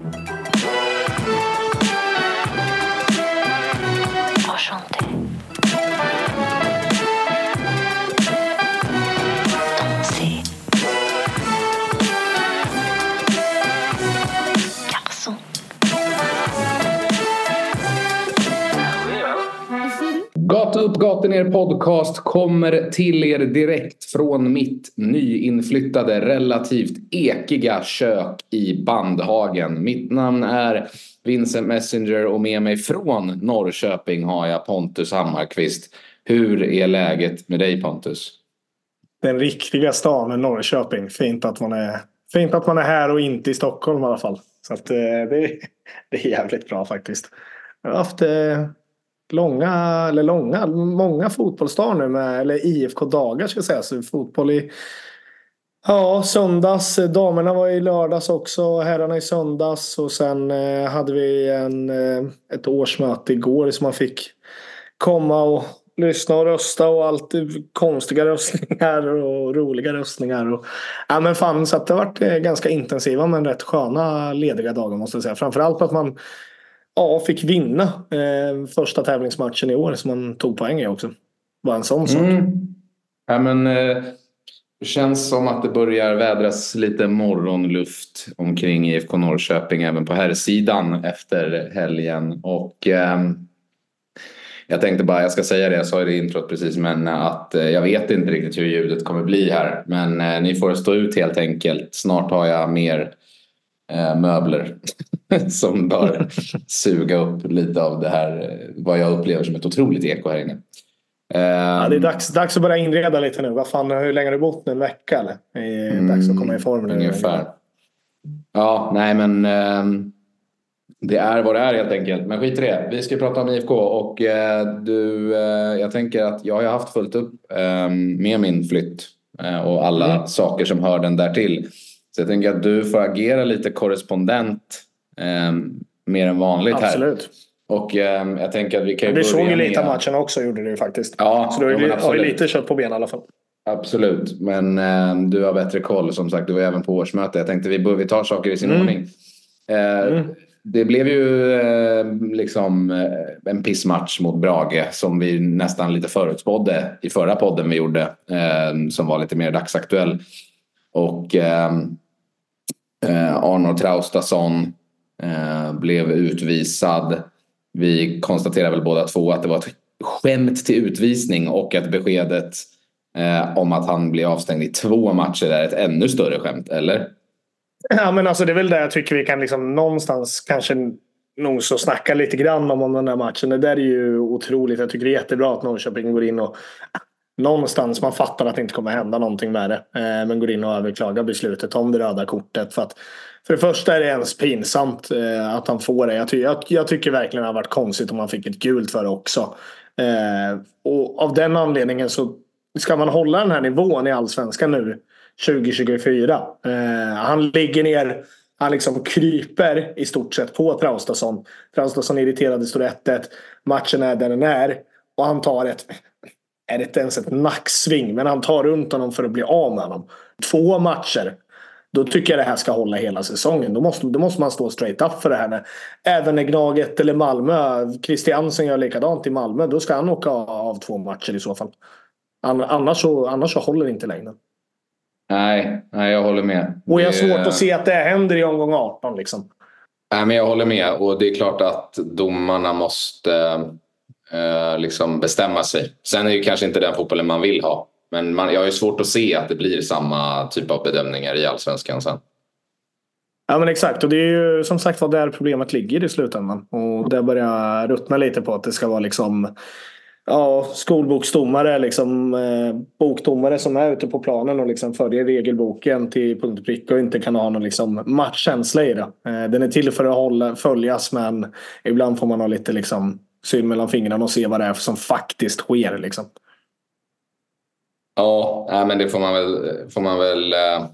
Thank you. Gata er podcast kommer till er direkt från mitt nyinflyttade, relativt ekiga kök i Bandhagen. Mitt namn är Vincent Messenger och med mig från Norrköping har jag Pontus Hammarkvist. Hur är läget med dig Pontus? Den riktiga stan, Norrköping. Fint att man är, fint att man är här och inte i Stockholm i alla fall. Så att, eh, det, det är jävligt bra faktiskt. Jag har haft eh, långa, eller långa, många fotbollsdagar nu med, eller IFK-dagar ska jag säga. Så fotboll i Ja, söndags. Damerna var i lördags också. Herrarna i söndags. Och sen eh, hade vi en, eh, ett årsmöte igår som man fick komma och lyssna och rösta och allt eh, konstiga röstningar och roliga röstningar. Och, ja, men fan, så att det har varit eh, ganska intensiva men rätt sköna lediga dagar måste jag säga. Framförallt på att man ja, fick vinna eh, första tävlingsmatchen i år som man tog poäng i också. Var en sån sak. Mm. Ja, men, eh, det känns som att det börjar vädras lite morgonluft omkring IFK Norrköping även på här sidan efter helgen. Och eh, jag tänkte bara, jag ska säga det, jag sa det i introt precis, men att eh, jag vet inte riktigt hur ljudet kommer bli här. Men eh, ni får stå ut helt enkelt. Snart har jag mer möbler som bör suga upp lite av det här, eh, vad jag upplever som ett otroligt eko här inne. Ja, det är Ehm, dags, dags att börja inreda lite nu. Vad fan, hur länge har du bott nu? En vecka eller? Det är dags att komma i form nu. Mm, Ungefär. Ja, nej men ehm, det är vad det är helt enkelt. Men skit i det. Vi ska prata om IFK och eh, du, eh, jag tänker att jag har haft fullt upp ehm, med min flytt eh, och alla Mm. saker som hör den där till. Så jag tänker att du får agera lite korrespondent ehm, mer än vanligt här. Absolut. Och ehm, jag tänker att vi kan ju Vi börja såg ju lite av matchen också gjorde du ju faktiskt. Ja, Så du har ja, ju absolut. lite kött på benen i alla fall. Absolut, men eh, du har bättre koll som sagt. Du var även på årsmöte. Jag tänkte vi, bör- vi tar saker i sin Mm. ordning. Eh, Mm. Det blev ju eh, liksom eh, en pissmatch mot Brage som vi nästan lite förutspådde i förra podden vi gjorde. Eh, som var lite mer dagsaktuell. Och ehm, eh, Arnor Traustason eh, blev utvisad. Vi konstaterar väl båda två att det var ett skämt till utvisning och att beskedet eh, om att han blir avstängd i två matcher är ett ännu större skämt, eller? Ja men alltså det är väl det jag tycker vi kan liksom någonstans kanske nog så snacka lite grann om, om den här matchen. Det där är ju otroligt. Jag tycker det är jättebra att Norrköping går in och någonstans man fattar att det inte kommer hända någonting med det. Eh, men går in och överklagar beslutet om det röda kortet. För, att, för det första är det ens pinsamt eh, att han får det. Jag, ty jag, jag tycker verkligen det har varit konstigt om han fick ett gult för det också. Eh, och av den anledningen så ska man hålla den här nivån i allsvenskan nu 2024. Eh, han ligger ner, han liksom kryper i stort sett på Traustason. Traustason är irriterad, står 1-1. Matchen är där den är. Och han tar ett, är det inte ens ett nacksving, men han tar runt honom för att bli av med honom. Två matcher. Då tycker jag det här ska hålla hela säsongen. Då måste, då måste man stå straight up för det här. När, även när Gnaget eller Malmö, Christiansen gör likadant i Malmö, då ska han åka av två matcher i så fall. An- Annars så, annars så håller det inte längre. Nej, nej jag håller med. Och jag har svårt att se att det händer i omgång 18 liksom. Nej, men jag håller med och det är klart att domarna måste eh, liksom bestämma sig. Sen är det kanske inte den fotbollen man vill ha. Men man, jag har ju svårt att se att det blir samma typ av bedömningar i allsvenskan sen. Ja men exakt och det är ju som sagt var där problemet ligger i slutändan. Och det börjar ruttna lite på att det ska vara liksom Ja, skolboksdomare, liksom, eh, bokdomare som är ute på planen och liksom följer regelboken till punkt och prick och inte kan ha någon liksom, matchkänsla i det. Eh, den är till för att hålla, följas men ibland får man ha lite liksom, syn mellan fingrarna och se vad det är som faktiskt sker. Liksom. Ja, men det får man väl, får man väl eh,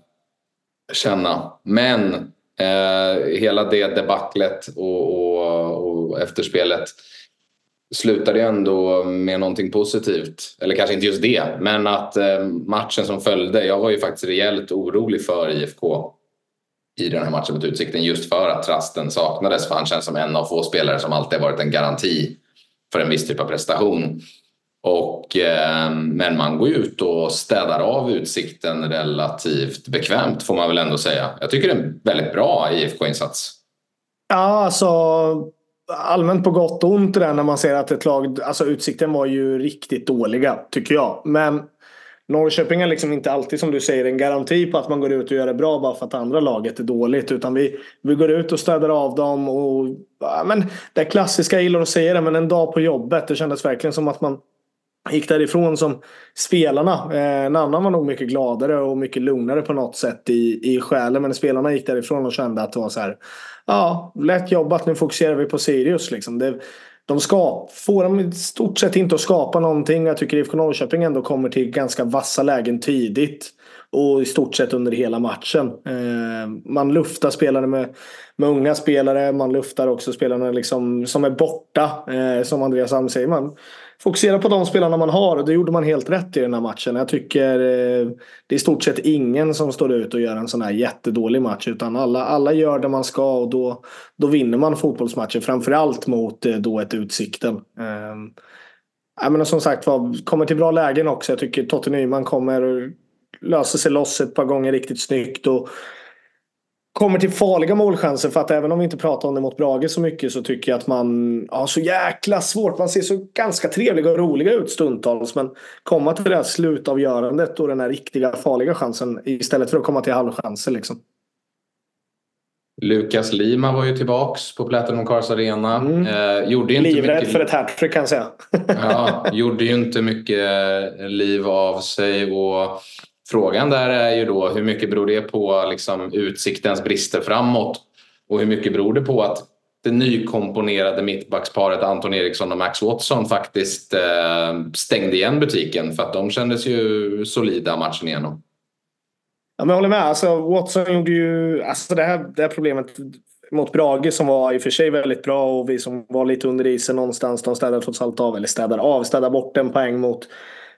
känna. Men eh, hela det debaclet och, och, och efterspelet slutade ju ändå med någonting positivt. Eller kanske inte just det, men att eh, matchen som följde. Jag var ju faktiskt rejält orolig för IFK. i den här matchen mot Utsikten just för att Trasten saknades. För han känns som en av få spelare som alltid varit en garanti för en viss typ av prestation. Och, eh, men man går ut och städar av Utsikten relativt bekvämt får man väl ändå säga. Jag tycker det är en väldigt bra IFK-insats. Ja, alltså allmänt på gott och ont det där när man ser att ett lag, alltså Utsikten var ju riktigt dåliga tycker jag. Men Norrköping är liksom inte alltid som du säger en garanti på att man går ut och gör det bra bara för att andra laget är dåligt. Utan vi, vi går ut och städar av dem. Och, men det klassiska, jag gillar att säga det, men en dag på jobbet. Det kändes verkligen som att man gick därifrån som spelarna. Eh, en annan var nog mycket gladare och mycket lugnare på något sätt i, i själen. Men spelarna gick därifrån och kände att det var så här. Ja, lätt jobbat. Nu fokuserar vi på Sirius. Liksom. Det, de ska, får de i stort sett inte att skapa någonting. Jag tycker IFK Norrköping ändå kommer till ganska vassa lägen tidigt. Och i stort sett under hela matchen. Eh, man luftar spelare med, med unga spelare. Man luftar också spelarna liksom, som är borta. Eh, som Andreas Alm säger. Man, fokusera på de spelarna man har och det gjorde man helt rätt i den här matchen. Jag tycker eh, det är i stort sett ingen som står ut och gör en sån här jättedålig match utan alla, alla gör det man ska och då, då vinner man fotbollsmatchen. Framförallt mot eh, då ett Utsikten. Ehm, ja, men som sagt var, kommer till bra lägen också. Jag tycker Totte Nyman kommer lösa sig loss ett par gånger riktigt snyggt. Och kommer till farliga målchanser för att även om vi inte pratar om det mot Brage så mycket så tycker jag att man har så jäkla svårt. Man ser så ganska trevliga och roliga ut stundtals men komma till det här slutavgörandet och den här riktiga farliga chansen istället för att komma till halvchanser liksom. Lukas Lima var ju tillbaks på Platinum Cars Arena. Mm. Eh, gjorde inte Livrädd mycket... för ett hattrick kan jag säga. ja, gjorde ju inte mycket liv av sig och Frågan där är ju då hur mycket beror det på liksom, utsiktens brister framåt och hur mycket beror det på att det nykomponerade mittbacksparet Anton Eriksson och Max Watson faktiskt eh, stängde igen butiken för att de kändes ju solida matchen igenom. Ja, men jag håller med. Alltså, Watson gjorde ju... Alltså det, här, det här problemet mot Brage som var i och för sig väldigt bra och vi som var lite under isen någonstans. De städade trots allt av, eller städade av, städade bort en poäng mot,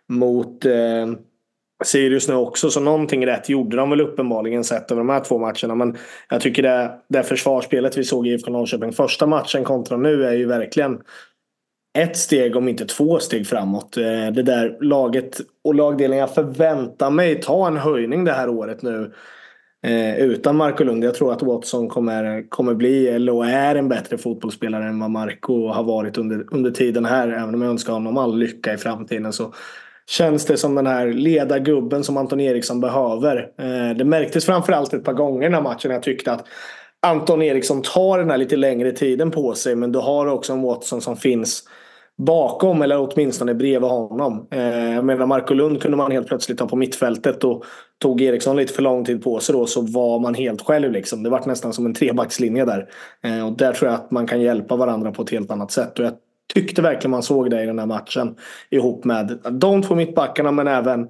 mot eh, Sirius nu också, så någonting rätt gjorde de väl uppenbarligen sett över de här två matcherna. Men jag tycker det, det försvarsspelet vi såg i IFK Norrköping första matchen kontra nu är ju verkligen ett steg om inte två steg framåt. Eh, det där laget och lagdelen jag förväntar mig ta en höjning det här året nu. Eh, utan Marco Lund. Jag tror att Watson kommer, kommer bli, eller är en bättre fotbollsspelare än vad Marco har varit under, under tiden här. Även om jag önskar honom all lycka i framtiden så känns det som den här ledargubben som Anton Eriksson behöver. Eh, det märktes framförallt ett par gånger i den här matchen. Jag tyckte att Anton Eriksson tar den här lite längre tiden på sig men du har också en Watson som finns bakom eller åtminstone bredvid honom. Eh, jag menar Marco Lund kunde man helt plötsligt ta på mittfältet och tog Eriksson lite för lång tid på sig då så var man helt själv liksom. Det var nästan som en trebackslinje där. Eh, och där tror jag att man kan hjälpa varandra på ett helt annat sätt. Och jag tyckte verkligen man såg det i den här matchen. Ihop med de två mittbackarna men även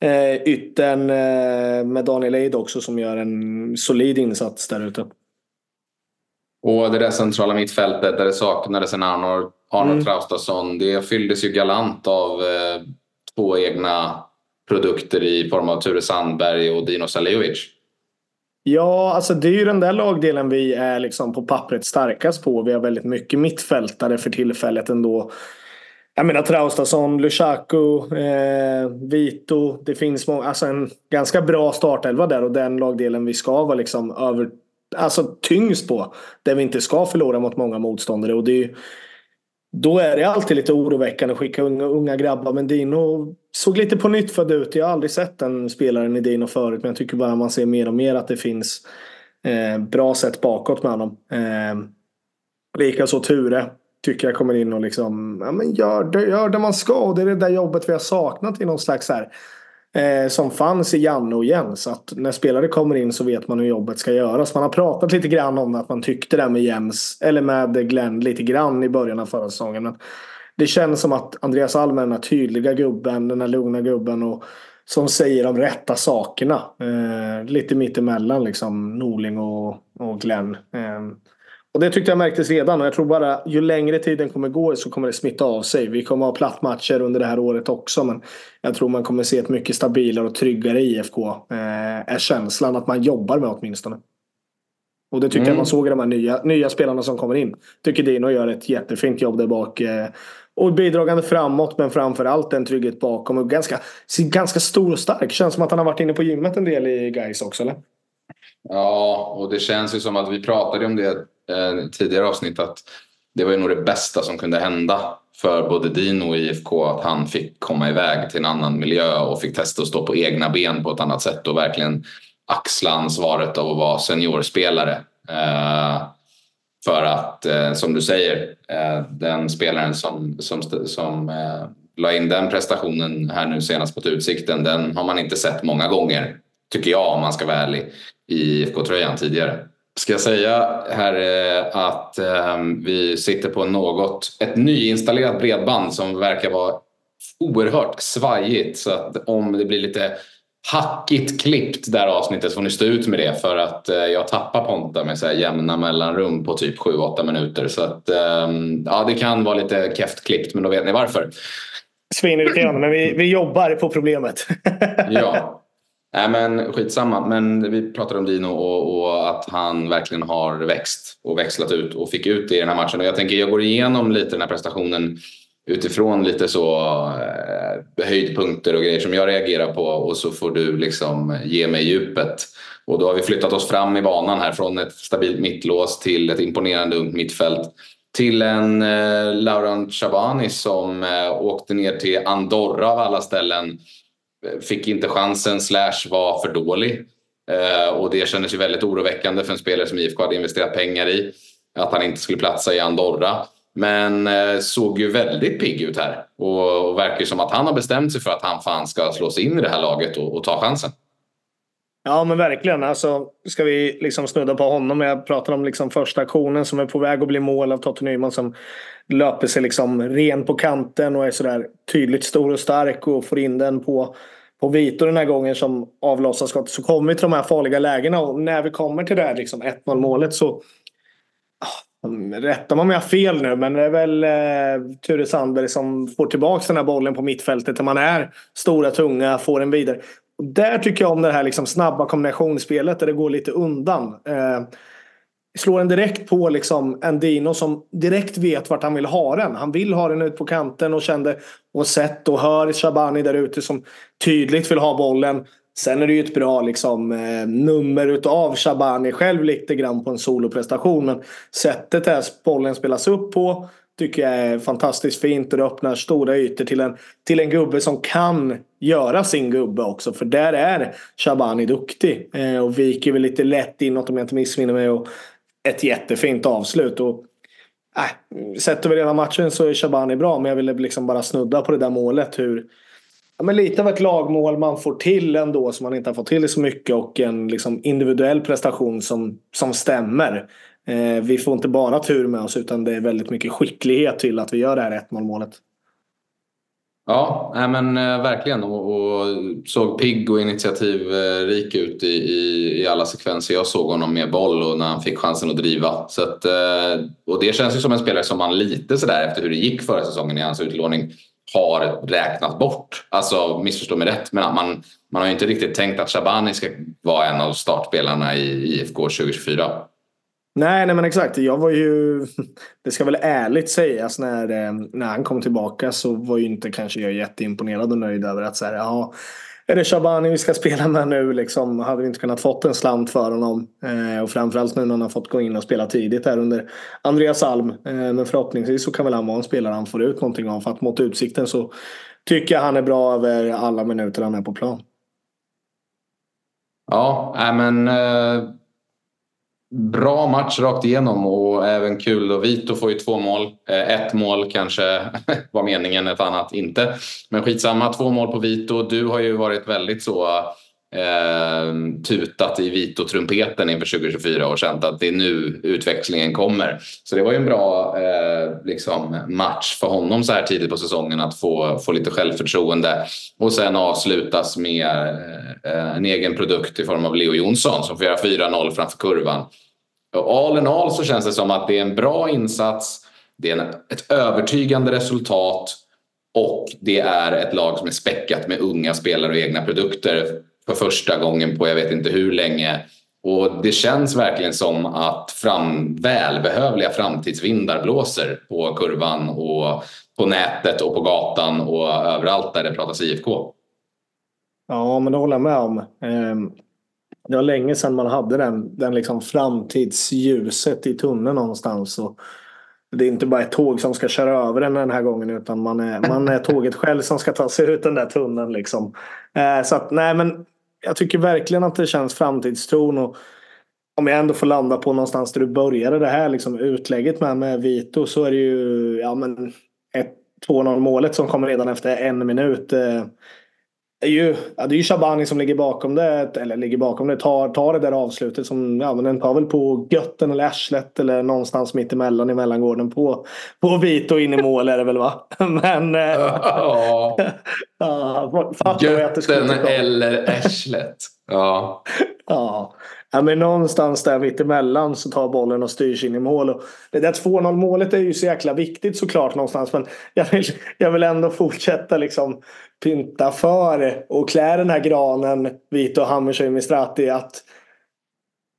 eh, yttern eh, med Daniel Eid också som gör en solid insats där ute. Och det där centrala mittfältet där det saknades en Arnold, Arnold mm. Traustason. Det fylldes ju galant av eh, två egna produkter i form av Ture Sandberg och Dino Saliovic. Ja, alltså det är ju den där lagdelen vi är liksom på pappret starkast på. Vi har väldigt mycket mittfältare för tillfället ändå. Jag menar Traustason, Lushaku, eh, Vito. Det finns många, alltså en ganska bra startelva där och den lagdelen vi ska vara liksom över, alltså tyngst på. Där vi inte ska förlora mot många motståndare. Och det är ju, då är det alltid lite oroväckande att skicka unga, unga grabbar. Men Dino såg lite på nytt född ut. Jag har aldrig sett den spelaren i Dino förut. Men jag tycker bara man ser mer och mer att det finns eh, bra sätt bakåt med honom. Eh, Likaså Ture. Tycker jag kommer in och liksom ja, men gör, det, gör det man ska. Och det är det där jobbet vi har saknat i någon slags här eh, som fanns i Janne och Jens. Att när spelare kommer in så vet man hur jobbet ska göras. Man har pratat lite grann om att man tyckte det med Jens, eller med Glenn lite grann i början av förra säsongen. Men det känns som att Andreas Alm är den här tydliga gubben, den här lugna gubben och som säger de rätta sakerna. Eh, lite mittemellan liksom Norling och, och Glenn. Eh, och det tyckte jag märktes redan och jag tror bara ju längre tiden kommer gå så kommer det smitta av sig. Vi kommer ha plattmatcher under det här året också men jag tror man kommer se ett mycket stabilare och tryggare IFK. Eh, är känslan att man jobbar med åtminstone. Och det tycker mm. jag man såg i de här nya, nya spelarna som kommer in. Tycker Dino gör ett jättefint jobb där bak. Eh, och bidragande framåt men framförallt en trygghet bakom. Och ganska, ganska stor och stark. Känns som att han har varit inne på gymmet en del i guys också eller? Ja, och det känns ju som att vi pratade om det eh, tidigare avsnitt. Att det var ju nog det bästa som kunde hända för både Dino och IFK att han fick komma iväg till en annan miljö och fick testa att stå på egna ben på ett annat sätt och verkligen axla ansvaret av att vara seniorspelare. Eh, för att, eh, som du säger, eh, den spelaren som, som, som eh, la in den prestationen här nu senast mot Utsikten, den har man inte sett många gånger, tycker jag om man ska vara ärlig, i IFK-tröjan tidigare. Ska jag säga här att vi sitter på något, ett nyinstallerat bredband som verkar vara oerhört svajigt så att om det blir lite hackigt klippt det här avsnittet får ni stå ut med det för att eh, jag tappar Ponta med så här jämna mellanrum på typ 7-8 minuter. Så att ehm, ja, det kan vara lite keft klippt men då vet ni varför. Svinirriterande men vi, vi jobbar på problemet. ja. Nej men skitsamma. Men vi pratade om Dino och, och, att han verkligen har växt och växlat ut och fick ut det i den här matchen. Och jag tänker jag går igenom lite den här prestationen utifrån lite så eh, höjdpunkter och grejer som jag reagerar på och så får du liksom ge mig djupet. Och då har vi flyttat oss fram i banan här från ett stabilt mittlås till ett imponerande ungt mittfält. Till en eh, Laurent Chabani som eh, åkte ner till Andorra av alla ställen. Fick inte chansen slash var för dålig. Eh, och det kändes ju väldigt oroväckande för en spelare som IFK hade investerat pengar i. Att han inte skulle platsa i Andorra. Men eh, såg ju väldigt pigg ut här och, och verkar som att han har bestämt sig för att han fan ska slå sig in i det här laget och, och ta chansen. Ja men verkligen. Alltså, ska vi liksom snudda på honom. Jag pratar om liksom första aktionen som är på väg att bli mål av Totte Nyman som löper sig liksom ren på kanten och är sådär tydligt stor och stark och får in den på, på Vito den här gången som avlossar skottet. Så kommer vi till de här farliga lägena och när vi kommer till det här liksom 1-0 målet så ah, mm, Rätta mig om jag har fel nu men det är väl eh, Ture Sandberg som får tillbaka den här bollen på mittfältet där man är stora, tunga, får den vidare. Där tycker jag om det här liksom snabba kombinationsspelet där det går lite undan. Eh, slår den direkt på liksom en Dino som direkt vet vart han vill ha den. Han vill ha den ut på kanten och kände och sett och hör Shabani där ute som tydligt vill ha bollen. Sen är det ju ett bra liksom, eh, nummer utav Shabani själv lite grann på en soloprestation. Men sättet där bollen spelas upp på tycker jag är fantastiskt fint och det öppnar stora ytor till en, till en gubbe som kan göra sin gubbe också. För där är Shabani duktig eh, och viker väl lite lätt inåt om jag inte missminner mig. Och ett jättefint avslut. Och, äh, sett över hela matchen så är Shabani bra men jag ville liksom bara snudda på det där målet. Hur, ja, men lite av ett lagmål man får till ändå som man inte har fått till så mycket och en liksom individuell prestation som, som stämmer. Eh, vi får inte bara tur med oss utan det är väldigt mycket skicklighet till att vi gör det här 1-0 målet. Ja, nej men eh, verkligen och, och, såg pigg och initiativrik eh, ut i, i, i, alla sekvenser jag såg honom med boll och när han fick chansen att driva. Så att, och det känns ju som en spelare som man lite sådär efter hur det gick förra säsongen i hans utlåning har räknat bort. Alltså missförstå mig rätt, men man, man har ju inte riktigt tänkt att Shabani ska vara en av startspelarna i IFK 2024. Nej, nej men exakt. Jag var ju, det ska väl ärligt sägas, när, eh, när han kom tillbaka så var ju inte kanske jag jätteimponerad och nöjd över att så här, ja, är det Shabani vi ska spela med nu? Liksom, hade vi inte kunnat fått en slant för honom. Eh, och framförallt nu när han har fått gå in och spela tidigt här under Andreas Alm. Eh, men förhoppningsvis så kan väl han vara en spelare han får ut någonting av. För att mot Utsikten så tycker jag han är bra över alla minuter han är på plan. Ja, äh, men eh, bra match rakt igenom och även kul. Och Vito får ju två mål. Eh, ett mål kanske var meningen, ett annat inte. Men skitsamma, två mål på Vito. Du har ju varit väldigt så eh, tutat i Vito-trumpeten inför 2024 och känt att det är nu utväxlingen kommer. Så det var ju en bra eh, liksom match för honom så här tidigt på säsongen att få, få lite självförtroende och sen avslutas med eh, en egen produkt i form av Leo Jonsson som får göra 4-0 framför kurvan. all in all så känns det som att det är en bra insats, det är ett övertygande resultat och det är ett lag som är späckat med unga spelare och egna produkter för första gången på jag vet inte hur länge. Och det känns verkligen som att fram, välbehövliga framtidsvindar blåser på kurvan och på nätet och på gatan och överallt där det pratas IFK. Ja, men det håller jag med om. Ehm, det var länge sedan man hade den, den liksom framtidsljuset i tunneln någonstans. Och det är inte bara ett tåg som ska köra över den den här gången utan man är, man är tåget själv som ska ta sig ut den där tunneln. Liksom. Ehm, så att, nej, men jag tycker verkligen att det känns framtidstron. Och om jag ändå får landa på någonstans där du började det här liksom, utlägget med, med Vito så är det ju ja, men ett 2-0 målet som kommer redan efter en minut. Eh, Eh, är ju, ja, det är ju Shabani som ligger bakom det, eller ligger bakom det, tar, tar det där avslutet som, ja men den tar väl på götten eller arslet eller någonstans mitt emellan i mellangården på, på Vito in i mål är det väl va? Men... Ja. ja götten eller arslet. Ja. ja. Ja, men någonstans där mittemellan så tar bollen och styrs in i mål. Och det där 2-0 målet är ju så jäkla viktigt såklart någonstans. Men jag vill, jag vill ändå fortsätta liksom pynta för och klä den här granen Vito Hammershöj Mistrati att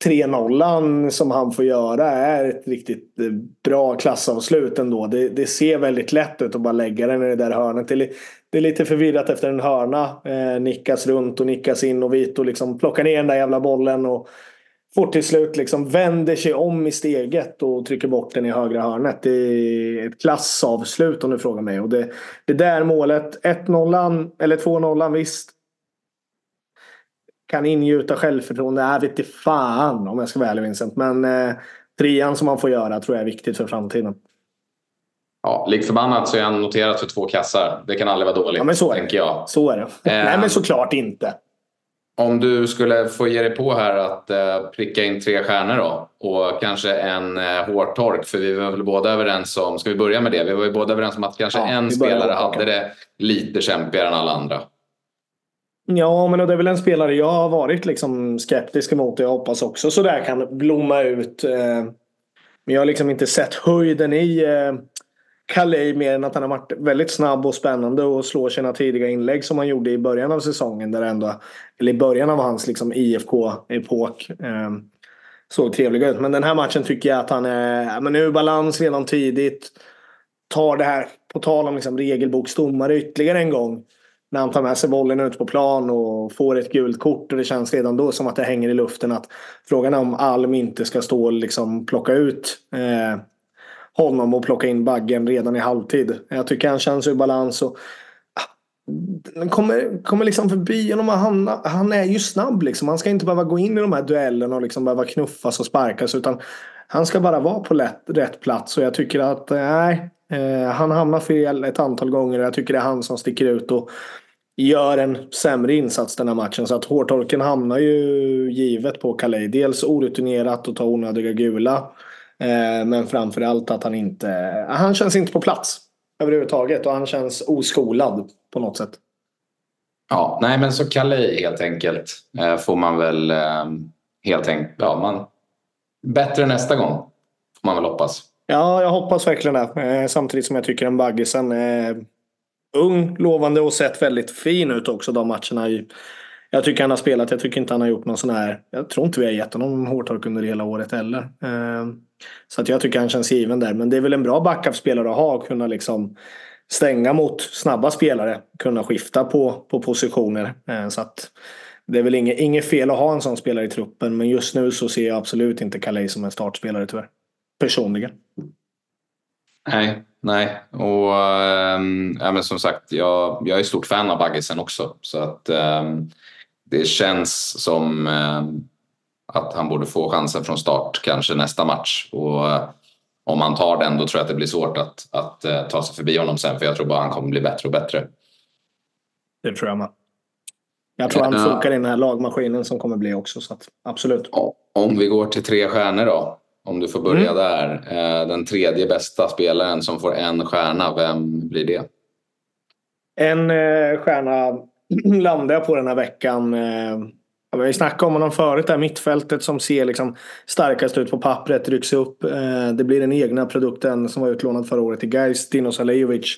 3-0 som han får göra är ett riktigt eh, bra klassavslut ändå. Det, det ser väldigt lätt ut att bara lägga den i det där hörnet. Det det är lite förvirrat efter en hörna. Eh, nickas runt och nickas in och Vito liksom plockar ner den där jävla bollen. Och får till slut liksom vänder sig om i steget och trycker bort den i högra hörnet. Det är ett klassavslut om du frågar mig. Och det, det där målet, 1-0 eller 2-0 visst. Kan ingjuta självförtroende. Jag vet inte fan om jag ska vara ärlig Vincent. Men eh, trean som man får göra tror jag är viktigt för framtiden. Ja, lik förbannat så är han noterad för två kassar. Det kan aldrig vara dåligt. Ja, men så är det. Jag. Så är det. Eh, Nej, men såklart inte. Om du skulle få ge dig på här att eh, pricka in tre stjärnor då och kanske en eh, hårtork för vi var väl båda överens om, ska vi börja med det? Vi var ju båda överens om att kanske ja, en spelare hade det lite kämpigare än alla andra. Ja, men det är väl en spelare jag har varit liksom skeptisk emot och jag hoppas också så där kan blomma ut. Eh, men jag har liksom inte sett höjden i eh, Calais mer än att han har varit väldigt snabb och spännande och slår sina tidiga inlägg som han gjorde i början av säsongen. Där ändå, eller i början av hans liksom IFK-epok. Eh, såg trevliga ut. Men den här matchen tycker jag att han är men ur balans redan tidigt. Tar det här, på tal om liksom regelboksdomare, ytterligare en gång. När han tar med sig bollen ut på plan och får ett gult kort. Och det känns redan då som att det hänger i luften. att Frågan är om Alm inte ska stå och liksom plocka ut eh, honom och plocka in baggen redan i halvtid. Jag tycker han känns ur balans. Och, ah, den kommer, kommer liksom förbi honom. Han, han är ju snabb liksom. Han ska inte behöva gå in i de här duellerna och liksom behöva knuffas och sparkas. Utan han ska bara vara på lätt, rätt plats. Och jag tycker att nej, eh, han hamnar fel ett antal gånger. Och jag tycker det är han som sticker ut. Och gör en sämre insats den här matchen. Så att hårtorken hamnar ju givet på Calais. Dels orutinerat och ta onödiga gula. Eh, men framförallt att han inte... Han känns inte på plats överhuvudtaget och han känns oskolad på något sätt. Ja, nej men så Kalle helt enkelt eh, får man väl eh, helt enkelt... Ja, man, bättre nästa gång får man väl hoppas. Ja, jag hoppas verkligen det. Samtidigt som jag tycker en Baggisen är ung, lovande och sett väldigt fin ut också de matcherna. Jag tycker han har spelat. Jag tycker inte han har gjort någon sån här... Jag tror inte vi har gett honom hårtork under hela året heller. Så att jag tycker han känns given där. Men det är väl en bra backup-spelare att ha. Kunna liksom stänga mot snabba spelare. Kunna skifta på, på positioner. Eh, så att det är väl inget, inget fel att ha en sån spelare i truppen. Men just nu så ser jag absolut inte Calais som en startspelare tyvärr. Personligen. Nej, nej. Och ähm, ja, men som sagt, jag, jag är stort fan av Baggisen också. Så att ähm, det känns som ähm, att han borde få chansen från start kanske nästa match. Och eh, om han tar den då tror jag att det blir svårt att, att uh, ta sig förbi honom sen för jag tror bara han kommer bli bättre och bättre. Det tror jag med. Jag tror han funkar i den här lagmaskinen som kommer bli också. Så att, absolut. Om vi går till tre stjärnor då. Om du får börja mm. där. Uh, den tredje bästa spelaren som får en stjärna, vem blir det? En stjärna landade jag på den här veckan. Ja, vi snackade om honom förut, det här mittfältet som ser liksom starkast ut på pappret rycks upp. Eh, det blir den egna produkten som var utlånad förra året till Gais, Dino Salejovic.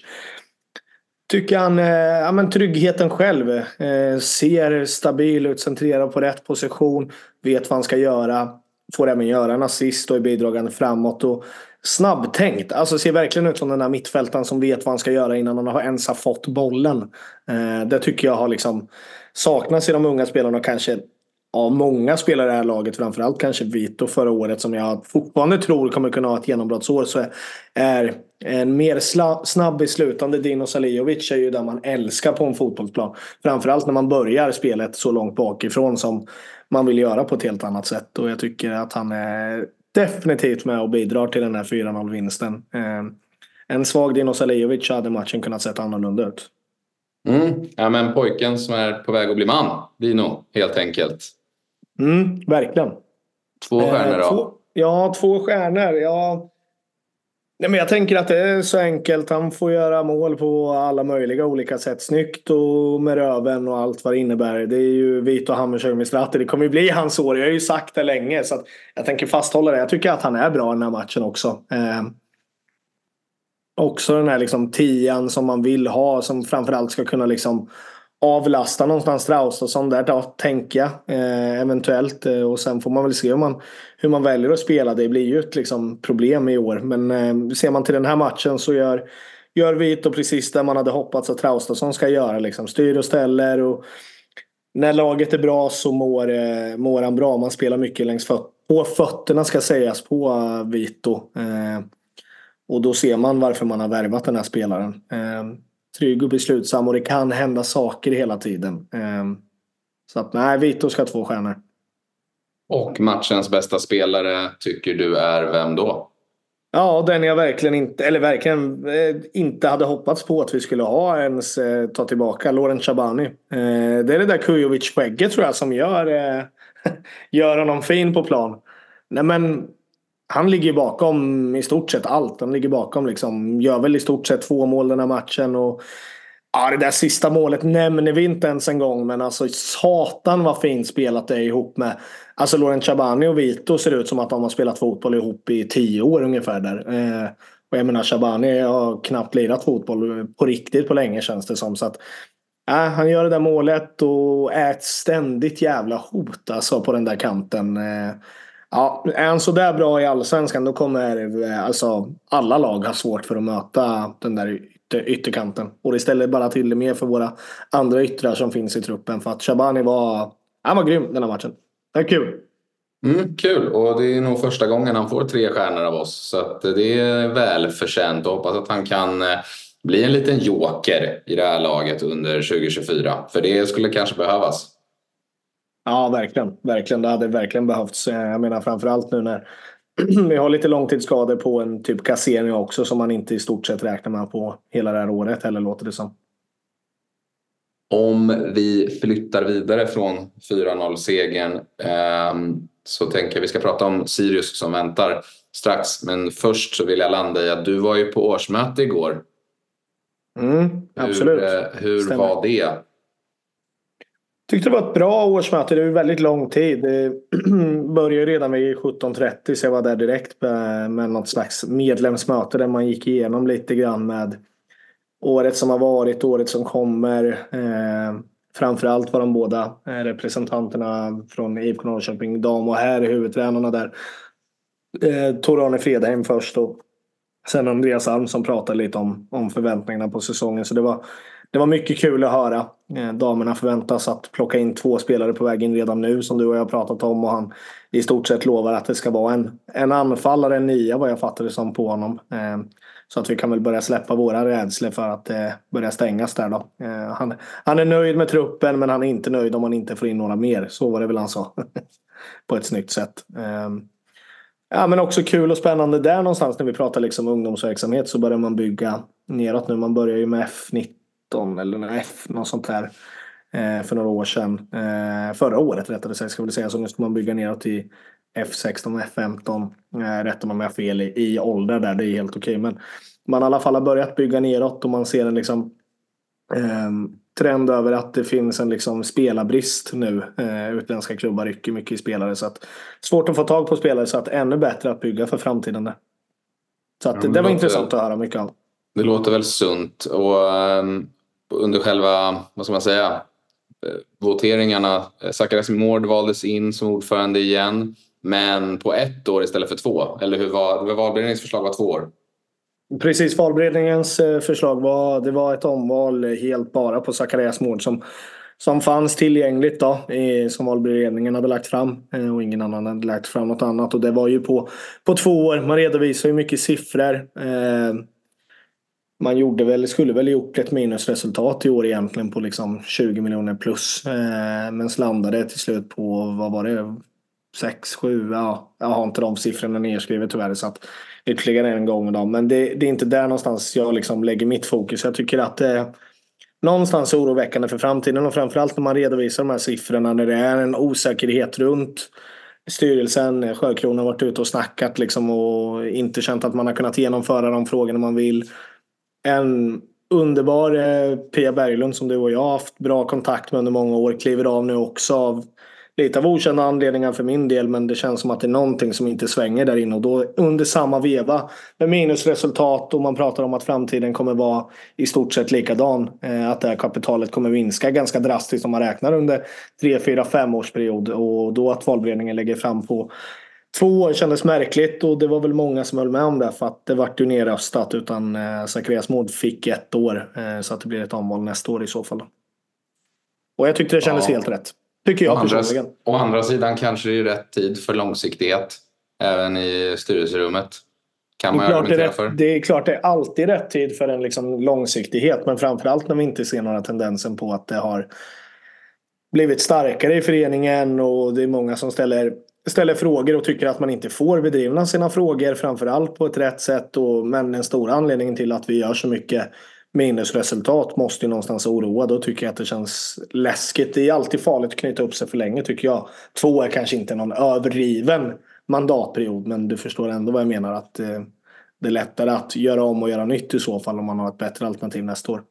Tycker han, eh, ja men tryggheten själv. Eh, ser stabil ut, centrerad på rätt position. vet vad han ska göra. Får även göra en assist och är bidragande framåt. Och snabbtänkt. Alltså ser verkligen ut som den där mittfältaren som vet vad han ska göra innan han har ens har fått bollen. Det tycker jag har liksom Saknas i de unga spelarna och kanske av många spelare i det här laget, framförallt kanske Vito förra året som jag fortfarande tror kommer kunna ha ett genombrottsår så är en mer snabb beslutande Dino Salijovic är ju där man älskar på en fotbollsplan. Framförallt när man börjar spelet så långt bakifrån som man vill göra på ett helt annat sätt och jag tycker att han är definitivt med och bidrar till den här 4-0 vinsten. Eh, en svag Dino Salijovic hade matchen kunnat sett annorlunda ut. Mm. Ja, men pojken som är på väg att bli man, Dino, helt enkelt. Mm, verkligen. Två eh, stjärnor då? Två, ja, två stjärnor. Ja. Nej, men jag tänker att det är så enkelt. Han får göra mål på alla möjliga olika sätt. Snyggt och med röven och allt vad det innebär. Det är ju Vito Hammershög med Stratte. Det kommer ju bli hans år. Jag har ju sagt det länge. Så jag tänker fasthålla det. Jag tycker att han är bra i den här matchen också. Eh, också den här liksom tian som man vill ha. Som framförallt ska kunna liksom avlasta någonstans Traustason där då, tänker jag. Eh, eventuellt. Eh, och sen får man väl se hur man, hur man väljer att spela. Det blir ju ett liksom, problem i år. Men eh, ser man till den här matchen så gör, gör Vito precis det man hade hoppats att Traustason ska göra. Liksom. Styr och ställer. Och när laget är bra så mår, eh, mår han bra. Man spelar mycket längs föt på fötterna ska sägas på Vito. Eh, Eh, och då ser man varför man har värvat den här spelaren. Eh, trygg och beslutsam och det kan hända saker hela tiden. Ehm, så att nej, Vito ska ha två stjärnor. Och matchens bästa spelare tycker du är vem då? Ja, den jag verkligen inte, eller verkligen eh, inte hade hoppats på att vi skulle ha ens eh, ta tillbaka. Loren Chabani. Eh, det är det där Kujovic-skägget tror jag som gör, gör honom fin på plan. Nej men han ligger bakom i stort sett allt. Han ligger bakom liksom, gör väl i stort sett två mål den här matchen. Och, ja, det där sista målet nämner vi inte ens en gång. Men alltså satan vad fint spelat det är ihop med. Alltså Loren Chabani och Vito ser ut som att de har spelat fotboll ihop i tio år ungefär där. Eh, och jag menar Chabani har knappt lirat fotboll på riktigt på länge känns det som. Så att, äh, han gör det där målet och är ett ständigt jävla hot alltså på den där kanten. Eh, Ja, är han sådär bra i allsvenskan då kommer eh, alltså, alla lag ha svårt för att möta den där ytter, ytterkanten. Och det ställer bara till det mer för våra andra yttrar som finns i truppen. För att Shabani var, han var grym den här matchen. Det är kul. Mm, kul och det är nog första gången han får tre stjärnor av oss. Så att det är välförtjänt och hoppas att han kan eh, bli en liten joker i det här laget under 2024. För det skulle kanske behövas. Ja, verkligen. verkligen. Det hade verkligen behövts. Eh, jag menar framförallt nu när vi har lite långtidsskador på en typ Cassini också som man inte i stort sett räknar med på hela det här året heller låter det som. Om vi flyttar vidare från 4-0-segern eh, så tänker jag vi ska prata om Sirius som väntar strax. Men först så vill jag landa i att du var ju på årsmöte igår. Mm, absolut. Hur, eh, hur var det? Tyckte det var ett bra årsmöte. Det var väldigt lång tid. Det började redan vid 17.30 så jag var där direkt med, med något slags medlemsmöte där man gick igenom lite grann med året som har varit, året som kommer. Eh, framförallt var de båda eh, representanterna från IFK Norrköping, dam och herr, huvudtränarna där. Eh, Tor-Arne Fredheim först och sen Andreas Alm som pratade lite om, om förväntningarna på säsongen. Så det var det var mycket kul att höra. Eh, damerna förväntas att plocka in två spelare på väg in redan nu som du och jag har pratat om. Och han i stort sett lovar att det ska vara en, en anfallare, en nia vad jag fattar det som på honom. Eh, så att vi kan väl börja släppa våra rädslor för att det börja stängas där då. Han, han är nöjd med truppen men han är inte nöjd om han inte får in några mer. Så var det väl alltså. han sa. på ett snyggt sätt. Ehm, ja men också kul och spännande där någonstans när vi pratar liksom ungdomsverksamhet så börjar man bygga neråt nu. Man börjar ju med F19 eller nej, något sånt där. Eh, för några år sedan. Eh, förra året rättare sig ska vi säga. Så nu ska man bygga neråt till F16 och F15. Eh, rättar man mig fel i, i ålder där. Det är helt okej. Men man i alla fall har börjat bygga neråt och man ser en liksom eh, trend över att det finns en liksom spelarbrist nu. Eh, utländska klubbar rycker mycket i spelare. Så att, svårt att få tag på spelare så att ännu bättre att bygga för framtiden. Där. Så att, ja, det var intressant att höra mycket av. Det låter väl sunt och um, under själva, vad ska man säga, eh, voteringarna. Eh, Zacharias Mård valdes in som ordförande igen. Men på ett år istället för två. Eller hur var valberedningens förslag var två år? Precis, valberedningens eh, förslag var, det var ett omval helt bara på Zacharias Mård som som fanns tillgängligt då, som valberedningen hade lagt fram och ingen annan hade lagt fram något annat. Och det var ju på, på två år. Man redovisar ju mycket siffror. Man gjorde väl, skulle väl gjort ett minusresultat i år egentligen på liksom 20 miljoner plus. Eh, men landade till slut på, vad var det, 6, 7, ja, jag har inte de siffrorna nedskrivet tyvärr. Så att ytterligare en gång med dem. Men det, det är inte där någonstans jag liksom lägger mitt fokus. Jag tycker att det eh, någonstans oroväckande för framtiden och framförallt när man redovisar de här siffrorna när det är en osäkerhet runt styrelsen. Sjökronan har varit ute och snackat liksom och inte känt att man har kunnat genomföra de frågorna man vill. En underbar eh, Pia Berglund som du och jag har haft bra kontakt med under många år kliver av nu också av lite av okända anledningar för min del men det känns som att det är någonting som inte svänger där inne och då under samma veva med minusresultat och man pratar om att framtiden kommer vara i stort sett likadan. Eh, att det här kapitalet kommer minska ganska drastiskt om man räknar under 3, 4, 5 års period och då att valberedningen lägger fram på Två år kändes märkligt och det var väl många som höll med om det för att det vart ju nerröstat utan eh, Zacharias Mård fick ett år eh, så att det blir ett omval nästa år i så fall. Och jag tyckte det kändes ja. helt rätt. Tycker jag personligen. Å andra sidan kanske det är rätt tid för långsiktighet även i styrelserummet. Kan man det, är det, för. det är klart det är alltid rätt tid för en liksom långsiktighet men framförallt när vi inte ser några tendenser på att det har blivit starkare i föreningen och det är många som ställer, ställer frågor och tycker att man inte får bedrivna sina frågor framförallt på ett rätt sätt. Och, men den stora anledningen till att vi gör så mycket minusresultat måste ju någonstans oroa. Då tycker jag att det känns läskigt. Det är alltid farligt att knyta upp sig för länge tycker jag. Två är kanske inte någon överdriven mandatperiod men du förstår ändå vad jag menar. att eh, Det är lättare att göra om och göra nytt i så fall om man har ett bättre alternativ nästa år.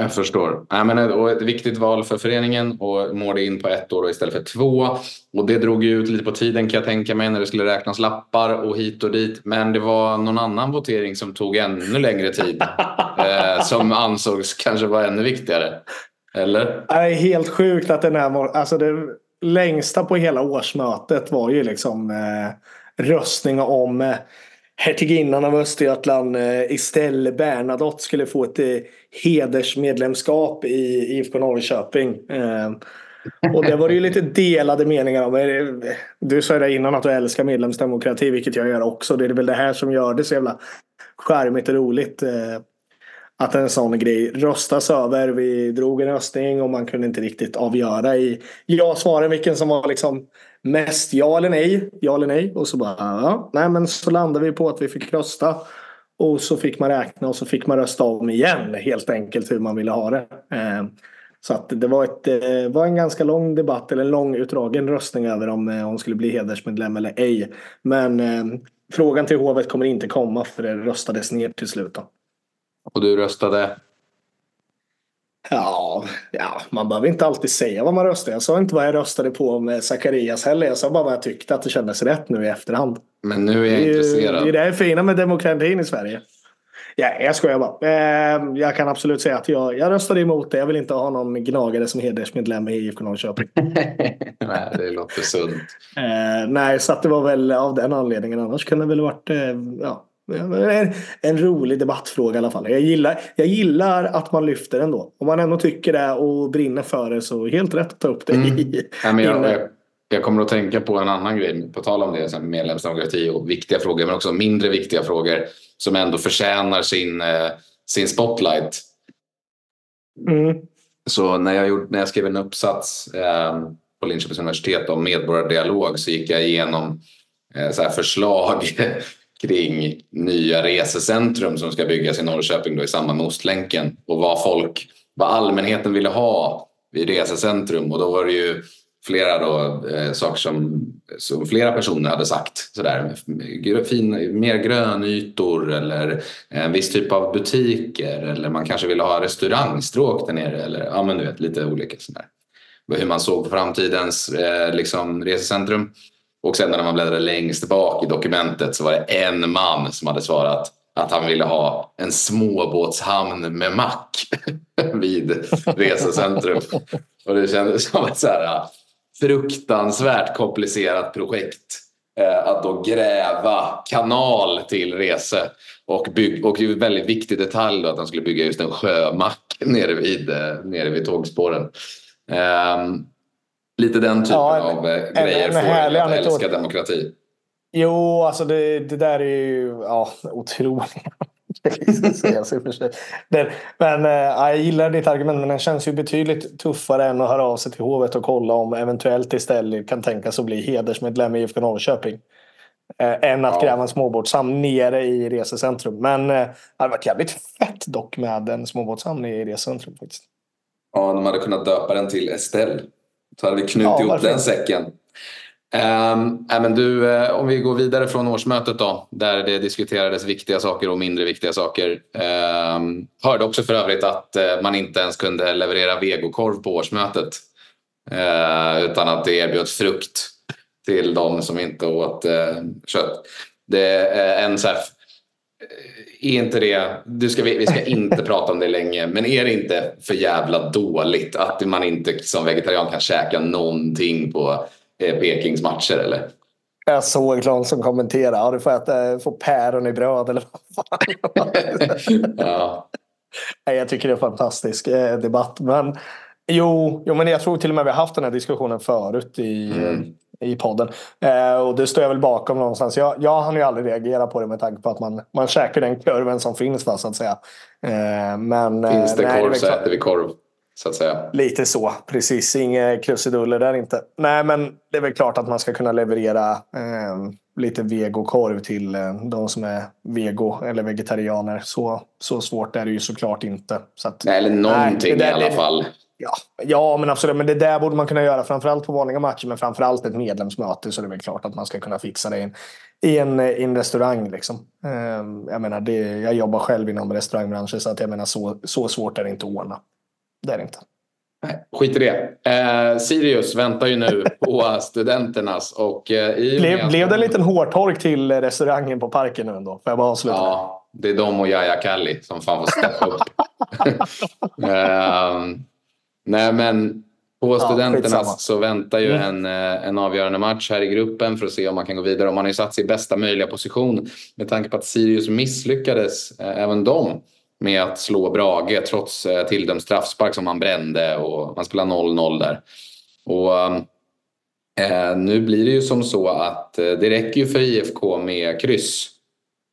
Jag förstår. Ja, men ett, och ett viktigt val för föreningen och måla in på ett år istället för två. Och det drog ju ut lite på tiden kan jag tänka mig när det skulle räknas lappar och hit och dit. Men det var någon annan votering som tog ännu längre tid. eh, som ansågs kanske vara ännu viktigare. Eller? Det är helt sjukt att den här... Alltså det längsta på hela årsmötet var ju liksom eh, röstning om eh, hertiginnan av Östergötland eh, Estelle Bernadotte skulle få ett eh, hedersmedlemskap i IFK Norrköping. Ehm, och det var det ju lite delade meningar om. Eh, du sa ju det innan att du älskar medlemsdemokrati, vilket jag gör också. Det är väl det här som gör det så jävla charmigt och roligt. Att en sån grej röstas över. Vi drog en röstning och man kunde inte riktigt avgöra i ja-svaren vilken som var liksom mest ja eller nej. Ja eller nej. Och så bara, ja, nej men så landade vi på att vi fick rösta. Och så fick man räkna och så fick man rösta om igen helt enkelt hur man ville ha det. Eh, så att det var, ett, eh, var en ganska lång debatt eller en lång utdragen röstning över om eh, hon skulle bli hedersmedlem eller ej. Men frågan till hovet kommer inte komma för det röstades ner till slut. Då. Och du röstade? Ja, ja, man behöver inte alltid säga vad man röstar. Jag sa inte vad jag röstade på med Zacharias heller. Jag sa bara vad jag tyckte att det kändes rätt nu i efterhand. Men nu är jag det är intresserad. Det är det fina med demokratin i Sverige. Ja, jag skojar bara. Ehm, jag kan absolut säga att jag, jag röstade emot det. Jag vill inte ha någon gnagare som hedersmedlem i IFK Norrköping. nej, det låter sunt. Uh, nej, så det var väl av den anledningen. Annars kunde det väl varit uh, ja, en, en rolig debattfråga i alla fall. Jag gillar, jag gillar att man lyfter den då. Om man ändå tycker det och brinner för det så helt rätt att ta upp det. Mm. I, ja, men jag, jag, jag, kommer att tänka på en annan grej på tal om det. Medlemsdemokrati och viktiga frågor men också mindre viktiga frågor som ändå förtjänar sin, eh, sin spotlight. Mm. Så när jag, gjorde, när jag skrev en uppsats eh, på Linköpings universitet om medborgardialog så gick jag igenom eh, så förslag kring nya resecentrum som ska byggas i Norrköping då i samband med Ostlänken och vad folk, vad allmänheten ville ha vid resecentrum och då var det ju flera då, eh, saker som, som flera personer hade sagt. Sådär, fin, mer grönytor eller eh, en viss typ av butiker eller man kanske ville ha restaurangstråk där nere eller ja men du vet lite olika sådär. Hur man såg på framtidens eh, liksom, resecentrum. Och sen när man bläddrade längst bak i dokumentet så var det en man som hade svarat att han ville ha en småbåtshamn med mack vid resecentrum. Och det kändes som ett så här äh, fruktansvärt komplicerat projekt. Äh, att då gräva kanal till Rese. Och, bygg, och en väldigt viktig detalj då, att han skulle bygga just en sjömack nere vid, äh, nere vid tågspåren. Um, lite den typen ja, av eh, grejer får en att älska demokrati. Jo, alltså det, det där är ju ja, otroligt. men äh, jag gillar ditt argument men den känns ju betydligt tuffare än att höra av sig till hovet och kolla om eventuellt istället kan tänkas att bli hedersmedlem i IFK Norrköping. Äh, än att ja. gräva en småbåtshamn nere i resecentrum. Men äh, det hade varit jävligt fett dock med en småbåtshamn i resecentrum. Faktiskt. Ja, de hade kunnat döpa den till Estelle. Så hade vi knutit ja, ihop den säcken. Um, äh, men du, uh, om vi går vidare från årsmötet då, där det diskuterades viktiga saker och mindre viktiga saker. Um, hörde också för övrigt att uh, man inte ens kunde leverera vegokorv på årsmötet. Uh, utan att det erbjöds frukt till de som inte åt kött. Det är en så är inte det, du ska, vi ska inte prata om det länge, men är det inte för jävla dåligt att man inte som vegetarian kan käka någonting på Eh, Pekings matcher eller? Jag såg någon som kommenterade, ja du får äta får päron i bröd eller vad fan. ja. Jag tycker det är en fantastisk eh, debatt. Men jo, jo, men jag tror till och med vi har haft den här diskussionen förut i, mm. I podden. Eh, och det står jag väl bakom någonstans. Jag, jag hann ju aldrig reagera på det med tanke på att man, man käkar den kurven som finns. Va, så att säga. Eh, men, finns det nej, korv så äter vi korv. Så att säga. Lite så, precis. Inga krusiduller där inte. Nej, men det är väl klart att man ska kunna leverera eh, lite vegokorv till eh, de som är vego eller vegetarianer. Så, så svårt är det ju såklart inte. Så att, nej, eller någonting nej, i alla fall. Ja, ja, men absolut. Men det där borde man kunna göra framförallt på vanliga matcher. Men framförallt ett medlemsmöte så det är väl klart att man ska kunna fixa det i en, i en, i en restaurang. Liksom. Eh, jag menar, det, jag jobbar själv inom restaurangbranschen så att jag menar så, så svårt är det inte att ordna. Det är det inte. Nej, skit i det. Eh, Sirius väntar ju nu på studenternas. Och, eh, i blev, blev det en liten hårtork till restaurangen på parken nu ändå? Får jag bara avsluta? Ja, det är de och Jaja Kalli som fan får steppa upp. eh, nej, men på studenternas ja, så väntar ju mm. en, eh, en avgörande match här i gruppen för att se om man kan gå vidare. Och man har ju satt sig i bästa möjliga position med tanke på att Sirius misslyckades, eh, även de med att slå Brage trots eh, tilldömd straffspark som han brände och man spelar 0-0 där. Och eh, nu blir det ju som så att eh, det räcker ju för IFK med kryss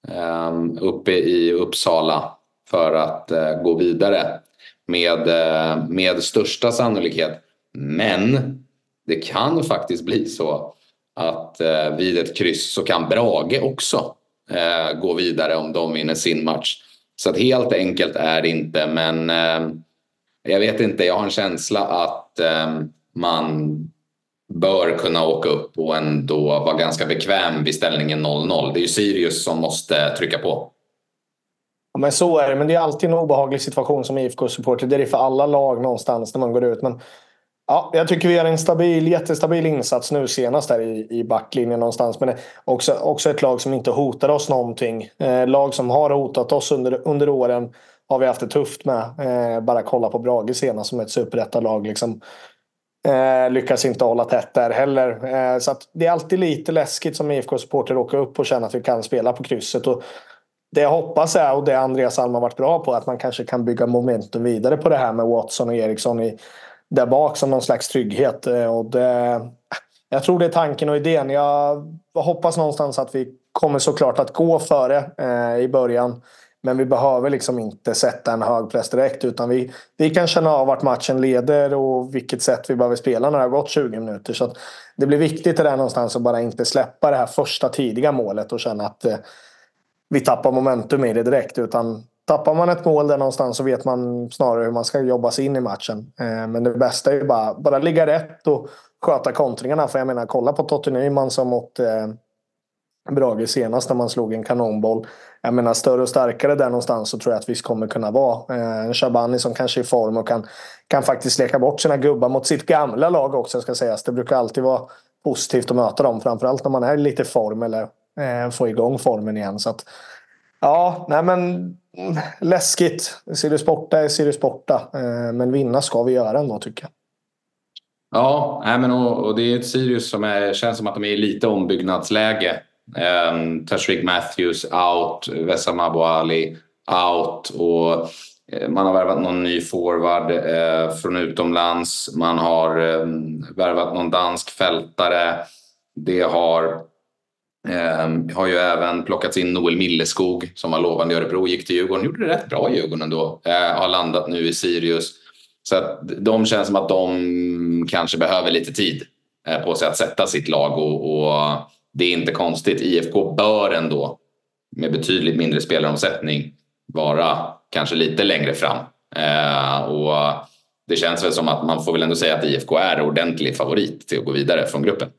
eh, uppe i Uppsala för att gå vidare med, eh, med största sannolikhet. Men det kan faktiskt bli så att eh, vid ett kryss så kan Brage också eh, gå vidare om de vinner sin match. Så att helt enkelt är det inte men eh, jag vet inte, jag har en känsla att eh, man bör kunna åka upp och ändå vara ganska bekväm vid ställningen 0-0. Det är ju Sirius som måste trycka på. Ja, men så är det, men det är alltid en obehaglig situation som IFK-supporter. Det är det för alla lag någonstans när man går ut. Men Ja, jag tycker vi gör en stabil, jättestabil insats nu senast där i, i backlinjen någonstans. Men också, också ett lag som inte hotar oss någonting. Eh, lag som har hotat oss under, under åren har vi haft det tufft med. Eh, bara kolla på Brage senast som ett superettalag. Liksom. Eh, lyckas inte hålla tätt där heller. Eh, så det är alltid lite läskigt som IFK-supporter åka upp och känna att vi kan spela på krysset. Och det jag hoppas är, och det Andreas Alm har varit bra på, att man kanske kan bygga momentum vidare på det här med Watson och Eriksson i där bak som någon slags trygghet. Eh, och det, jag tror det är tanken och idén. Jag hoppas någonstans att vi kommer såklart att gå före eh, i början. Men vi behöver liksom inte sätta en hög press direkt. Utan vi, vi kan känna av vart matchen leder och vilket sätt vi behöver spela när det har gått 20 minuter. Så det blir viktigt det där någonstans att bara inte släppa det här första tidiga målet och känna att eh, vi tappar momentum i det direkt. Utan tappar man ett mål där någonstans så vet man snarare hur man ska jobba sig in i matchen. Eh, men det bästa är ju bara, bara ligga rätt och sköta kontringarna. För jag menar, kolla på Totte Nyman som mot eh, Brage senast när man slog en kanonboll. Jag menar, större och starkare där någonstans så tror jag att vi kommer kunna vara. Eh, en Shabani som kanske är i form och kan, kan faktiskt leka bort sina gubbar mot sitt gamla lag också ska sägas. Det brukar alltid vara positivt att möta dem. Framförallt när man är lite i form eller eh, få igång formen igen. Så att, Ja, nej men läskigt. Sirius borta är Sirius borta. Eh, men vinna ska vi göra ändå tycker jag. Ja, nej men och, och det är ett Sirius som är, känns som att de är i lite ombyggnadsläge. Ehm, um, Tashreeq Matthews out, Wessam Ali out och eh, man har värvat någon ny forward eh, från utomlands. Man har eh, värvat någon dansk fältare. Det har Eh, har ju även plockats in Noel Milleskog som var lovande i Örebro, gick till Djurgården, gjorde det rätt bra i Djurgården ändå. Eh, har landat nu i Sirius. Så att de känns som att de kanske behöver lite tid eh, på sig att sätta sitt lag och, och, det är inte konstigt. IFK bör ändå med betydligt mindre spelaromsättning vara kanske lite längre fram. Eh, och det känns väl som att man får väl ändå säga att IFK är ordentlig favorit till att gå vidare från gruppen.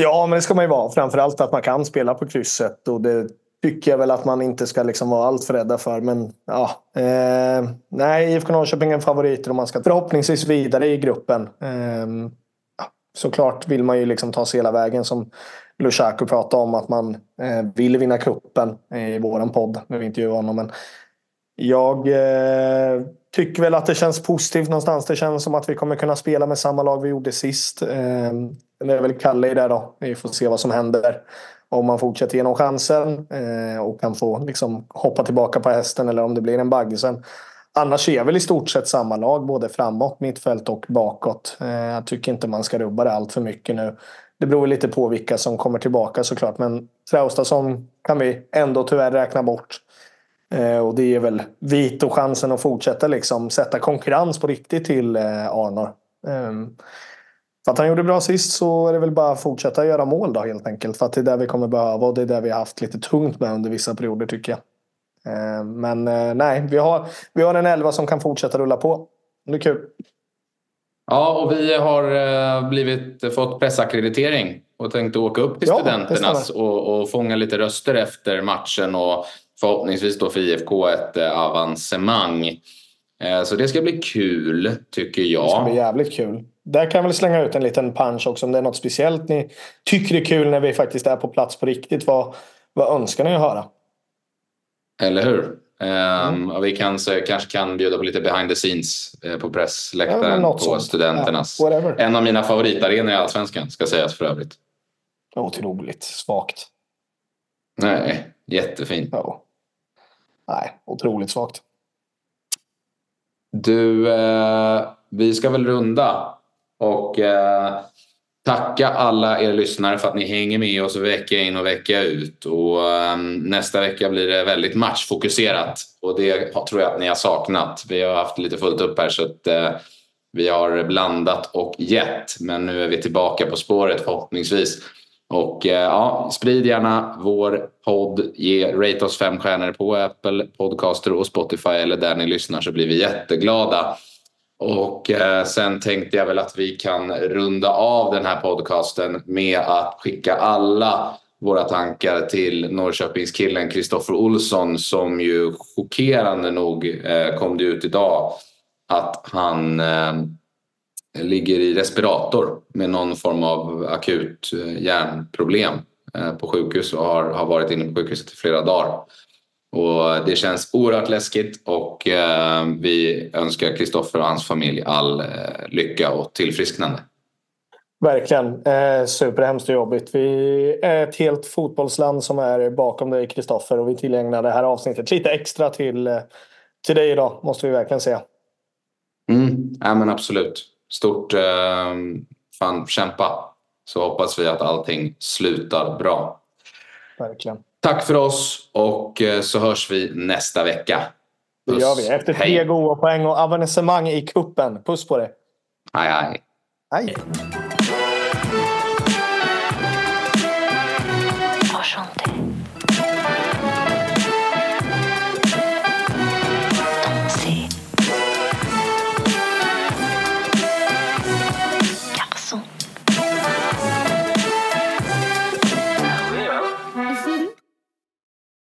Ja, men det ska man ju vara. Framförallt att man kan spela på krysset. Och det tycker jag väl att man inte ska liksom vara alltför rädda för. Men ja, eh, nej, IFK Norrköping är en favorit och man ska förhoppningsvis vidare i gruppen. Eh, såklart vill man ju liksom ta sig hela vägen som Lushaku pratade om att man eh, vill vinna kuppen eh, i våran podd när vi intervjuade honom. Men jag eh, tycker väl att det känns positivt någonstans. Det känns som att vi kommer kunna spela med samma lag vi gjorde sist. Eh, det är väl Kalle i det då. Vi får se vad som händer. Om man fortsätter genom chansen eh, och kan få liksom, hoppa tillbaka på hästen eller om det blir en baggesen. Annars är väl i stort sett samma lag både framåt, mittfält och bakåt. Eh, jag tycker inte man ska rubba det allt för mycket nu. Det beror lite på vilka som kommer tillbaka såklart. Men Traustason kan vi ändå tyvärr räkna bort. Eh, och det är väl vit och chansen att fortsätta liksom sätta konkurrens på riktigt till eh, Arnor. Ehm, för att han gjorde bra sist så är det väl bara att fortsätta göra mål då helt enkelt. För att det är det vi kommer behöva och det är det vi har haft lite tungt med under vissa perioder tycker jag. Ehm, men nej, vi har, vi har en elva som kan fortsätta rulla på. Det är kul. Ja, och vi har blivit, fått pressackreditering och tänkte åka upp till Studenternas och, och fånga lite röster efter matchen och förhoppningsvis då för IFK ett eh, avancemang. Eh, så det ska bli kul tycker jag. Det ska bli jävligt kul. Där kan jag väl slänga ut en liten punch också om det är något speciellt ni tycker är kul när vi faktiskt är på plats på riktigt. Vad, vad önskar ni att höra? Eller hur? Mm. Um, vi kanske, kanske kan bjuda på lite behind the scenes eh, på pressläktaren ja, på sånt. Studenternas. Ja, en av mina favoritarenor i Allsvenskan ska sägas för övrigt. Otroligt svagt. Nej, jättefint. Ja nej, otroligt svagt. Du, eh, vi ska väl runda och eh, tacka alla er lyssnare för att ni hänger med oss vecka in och vecka ut. Och, eh, nästa vecka blir det väldigt matchfokuserat och det tror jag att ni har saknat. Vi har haft lite fullt upp här så att eh, vi har blandat och gett men nu är vi tillbaka på spåret förhoppningsvis. Och eh, ja, sprid gärna vår podd. Ge, rate oss fem stjärnor på Apple Podcaster och Spotify eller där ni lyssnar så blir vi jätteglada. Och eh, sen tänkte jag väl att vi kan runda av den här podcasten med att skicka alla våra tankar till Norrköpingskillen Kristoffer Olsson som ju chockerande nog eh, kom det ut idag att han eh, ligger i respirator med någon form av akut eh, hjärnproblem eh, på sjukhus och har, har varit inne på sjukhuset i flera dagar. Och det känns oerhört läskigt och eh, vi önskar Kristoffer och hans familj all lycka och tillfrisknande. Verkligen. Eh, superhemskt och jobbigt. Vi är ett helt fotbollsland som är bakom dig Kristoffer och vi tillägnar det här avsnittet lite extra till, till dig idag måste vi verkligen säga. Mm, ja, men absolut stort eh, fan kämpa. Så hoppas vi att allting slutar bra. Verkligen. Tack för oss och eh, så hörs vi nästa vecka. Puss. Det gör vi. Efter tre goda poäng och avancemang i kuppen. Puss på dig. Hej, hej. Hej.